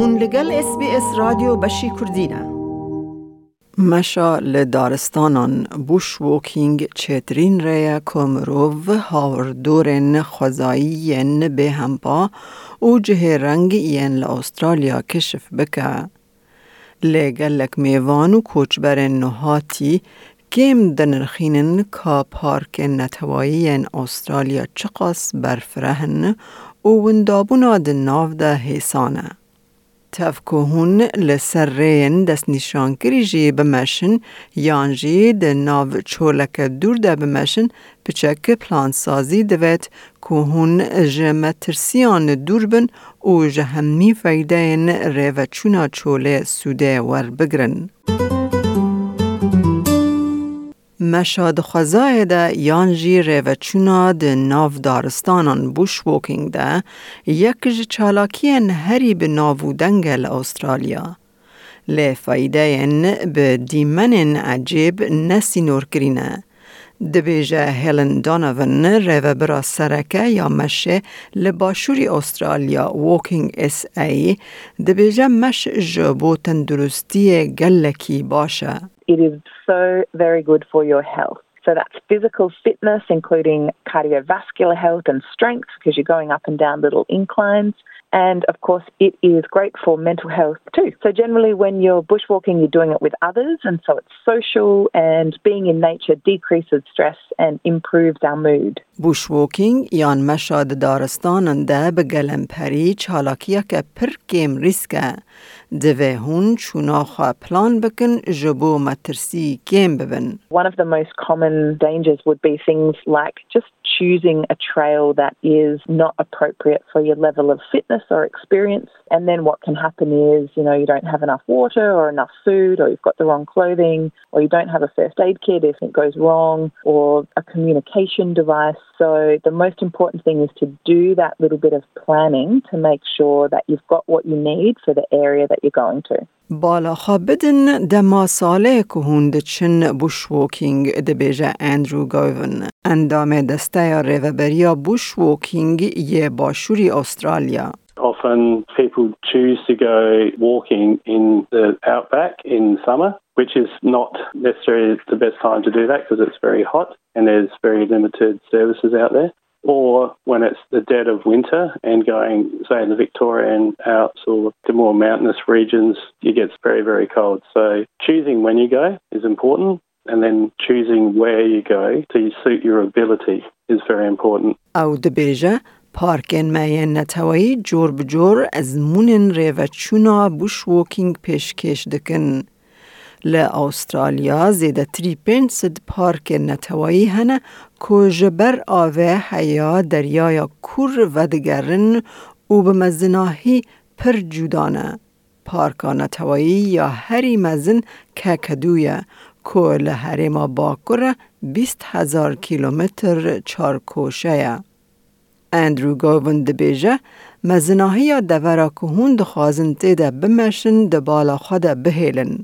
هون لگل اس بی اس رادیو بشی کردینه مشا لدارستانان بوش ووکینگ چترین ریا کمرو و هاوردورن خوزایی به همپا او جه رنگ ین لأسترالیا کشف بکه. لگلک میوان و کوچبر نهاتی کم دنرخینن کا پارک نتوایی استرالیا چقاس برفرهن او وندابونا د ناو ده. تفکوهون لسر رین دست نشان کری جی بمشن یان جی ده ناو چولک دور ده بمشن پچک پلان سازی دوید که هون جمع ترسیان دور بن او جهمی فیده این ریو چونا چوله سوده ور بگرن. مشاد خوزای ده یان جی ریوچونا ده ناو دارستانان بوش ووکینگ ده یک چالاکی هری به ناو دنگل استرالیا. لی فایده به دیمن عجیب نسی نور کرینه. دبیجه هلن دانوون ریو برا سرکه یا مشه لباشوری استرالیا ووکینگ اس ای دبیجه مش جبو تندرستی گلکی باشه. It is so very good for your health. So that's physical fitness, including cardiovascular health and strength, because you're going up and down little inclines. And of course, it is great for mental health too. So, generally, when you're bushwalking, you're doing it with others, and so it's social, and being in nature decreases stress and improves our mood. Bushwalking یان مشاد دارستان ده به گلمپری چالاکیه که پر کم ریسکه دوه هون چونا خواه پلان بکن جبو مترسی کم ببن. One of the most common dangers would be things like just choosing a trail that is not appropriate for your level of fitness or experience. And then what can happen is, you know, you don't have enough water or enough food, or you've got the wrong clothing, or you don't have a first aid kit if it goes wrong, or a communication device. So the most important thing is to do that little bit of planning to make sure that you've got what you need for the area that you're going to. بالا بدن دما ساله که هند چن بوش ووکینگ دبیجه اندرو گوون اندام دسته ریوبریا بوش ووکینگ یه باشوری استرالیا often people choose to go walking in the outback in summer, which is not necessarily the best time to do that because it's very hot and there's very limited services out there. Or when it's the dead of winter and going, say, in the Victorian Alps or the more mountainous regions, it gets very, very cold. So choosing when you go is important and then choosing where you go to suit your ability is very important. Beja, پارکن مین نتوایی جور بجور از مونن ریوچونا بوش ووکینگ پیشکش دکن. لأسترالیا زیده تری پنج پارک نتوایی هنه که جبر آوه حیا دریای کور و دگرن و به مزناهی پر جودانه. پارکا نتوایی یا هری مزن که کدویه که لحری ما باکره بیست هزار کیلومتر چارکوشه اندرو گوون دبیجه مزناهی دورا که هون دخوازن تیده بمشن دبالا خود بهیلن.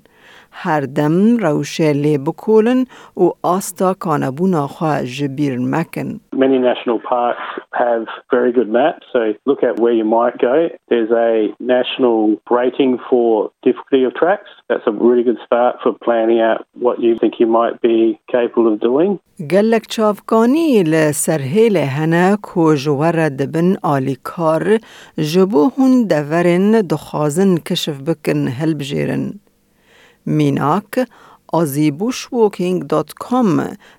هر دم روشه لی بکولن و آستا کانبونا خواه جبیر مکن. Many national parks have very good maps, so look at where you might go. There's a national rating for difficulty of tracks. That's a really good start for planning out what you think you might be capable of doing. گلک چافکانی لسرهیل هنه کو جوار دبن آلی کار جبو هون دورن دخوازن کشف بکن هل بجیرن. میناک azibbushwalking.com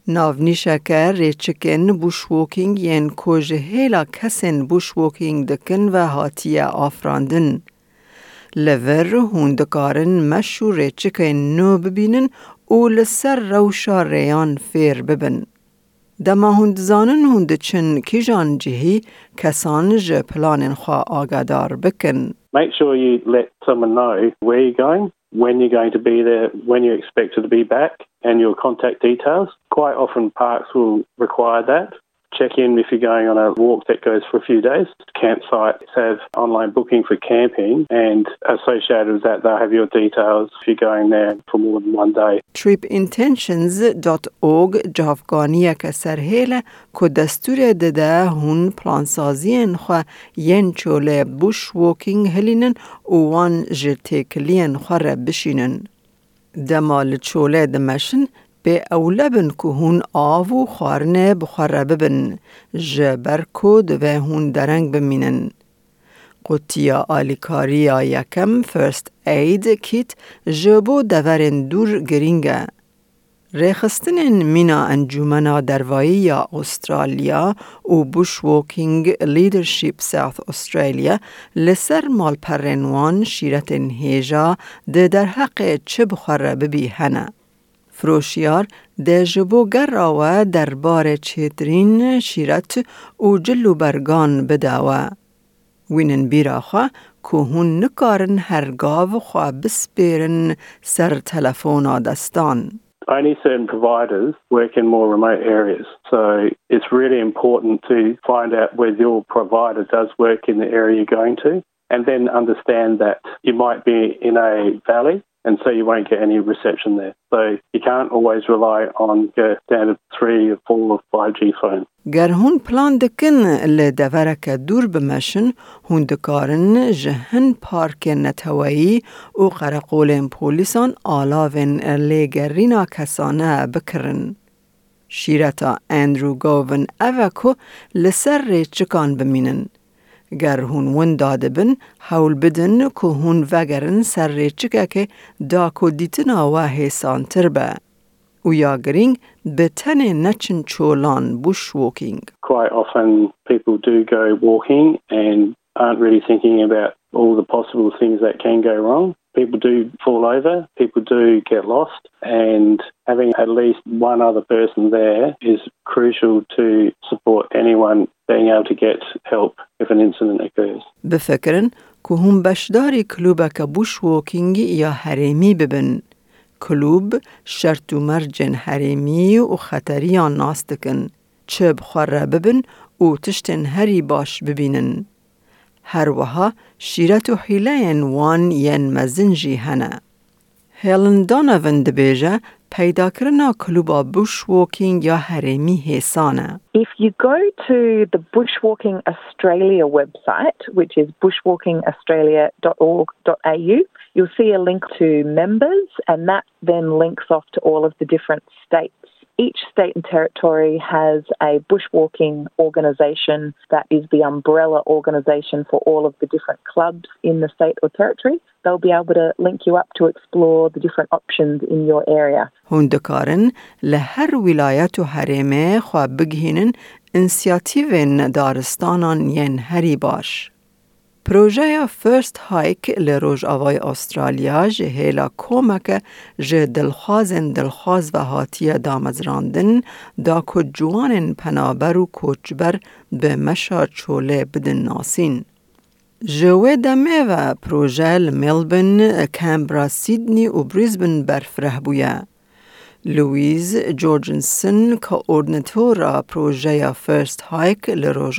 ناونیشکه ریچکن بوشووکینگ ین کوژ هیلا کسن بوشووکینگ دکن و هاتیه آفراندن. لور هوندکارن مشو ریچکه نو ببینن او لسر روشا ریان فیر ببن. دما هند زانن هند چن کیجان جهی کسان ج پلان خوا آگادار بکن. Make sure you let someone know where you're going when you're going to be there, when you're expected to be back, and your contact details. Quite often, parks will require that. check in if you're going on a walk that goes for a few days. Campsites have online booking for camping, and associated with that, they'll have your details if you're going there for more than one day. tripintentions.org جافگانی که سرهیل که دستور دده هون پلانسازی خو ین چوله بوش ووکینگ هلینن و وان جتکلین خو بشینن. دمال چوله دمشن به اوله بن که هون آو و خارنه بخوره ببن جبر کود و هون درنگ بمینن. قطیا آلیکاریا یکم فرست اید کیت جبو دورن دور گرینگه. ریخستن مینا انجومنا دروایی یا استرالیا و بوش ووکینگ لیدرشپ ساوث استرالیا لسر مال پرنوان شیرت هیجا ده در حق چه بخوره ببی هنه. جبو گراوه دربار چیترین شیرت و جلو برگان بداوه. وینن بیراخوا که هون نکارن هرگاو خوا بسپیرن سر تلفون دستان. Only certain providers work in more remote areas. So it's really important to find out whether your provider does work in the area you're going to and then understand that you might be in a valley and so you won't get any reception there. So you can't always rely on your standard 3 or 4 or 5G phone. گر هون پلان دکن لدورک دور بمشن هون دکارن جهن پارک نتوایی و قرقول پولیسان آلاوین لگرینا کسانه بکرن. شیرتا اندرو گوون اوکو لسر چکان بمینن. گر هون ون داده بن حول بدن که هون وگرن سر ریچکه که دا کو دیتنا و حسان تر به. و یا گرینگ به تن نچن چولان بوش ووکینگ. Quite often people do go walking and aren't really thinking about all the possible things that can go wrong. People do fall over, people do get lost, and having at least one other person there is crucial to support anyone being able to get help if an incident occurs. بفکرن که هم بشداری کلوبک بوش ووکینگ یا حریمی ببن. کلوب شرط و مرجن حریمی و خطریان ناستکن. چه بخوره ببن و تشتن هری باش ببینن. هر وها شیرت و حیله وان ین مزنجی هنه. هیلن دانوون دبیجه پیدا کرنا کلوبا بوش ووکینگ یا حریمی حسانه. If you go to the Bushwalking Australia website, which is bushwalkingaustralia.org.au, you'll see a link to members, and that then links off to all of the different states. Each state and territory has a bushwalking organisation that is the umbrella organisation for all of the different clubs in the state or territory. They'll be able to link you up to explore the different options in your area. هون دکارن لهر ولایت و حریمه خواه بگهینن انسیاتیو دارستانان ین هری باش. پروژه فرست هایک لروژ آوای استرالیا جهیلا کومک جه دلخوازن دلخواز و هاتی دامزراندن دا که جوان پنابر و کوچبر به مشا چوله بدن ناسین. جوه دمه و پروژه لملبن، کمبرا، سیدنی و بریزبن برفره بویه. لویز جورجنسن کوردنتورا پروژه فرست هایک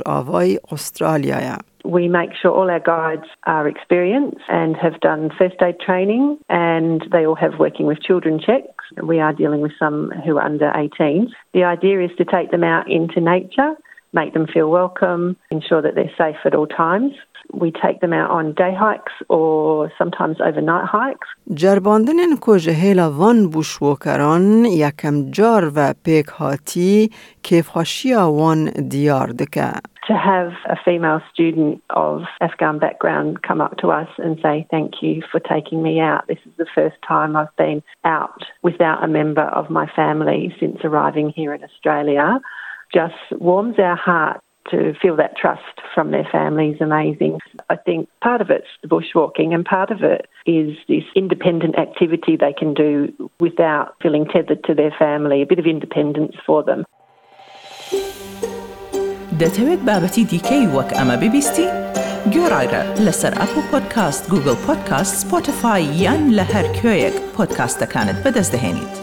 آوای استرالیا. We make sure all our guides are experienced and have done first aid training and they all have working with children checks. We are dealing with some who are under 18. The idea is to take them out into nature, make them feel welcome, ensure that they're safe at all times. We take them out on day hikes or sometimes overnight hikes. جرباندن کجه هیلا وان بوشوکران یکم جار و پیک هاتی کیفخاشیا وان دیار دکه. To have a female student of Afghan background come up to us and say, Thank you for taking me out. This is the first time I've been out without a member of my family since arriving here in Australia. Just warms our heart to feel that trust from their family is amazing. I think part of it's the bushwalking and part of it is this independent activity they can do without feeling tethered to their family, a bit of independence for them. دەتەوێت بابەتی دیکەی وەک ئەمە ببیستی؟ گۆڕایرە لەسەر ئەپ و پۆدکاست گوگل پۆدکاست سپۆتفاای یان لە هەر کوێیەک پۆدکاستەکانت بەدەستدەێنیت.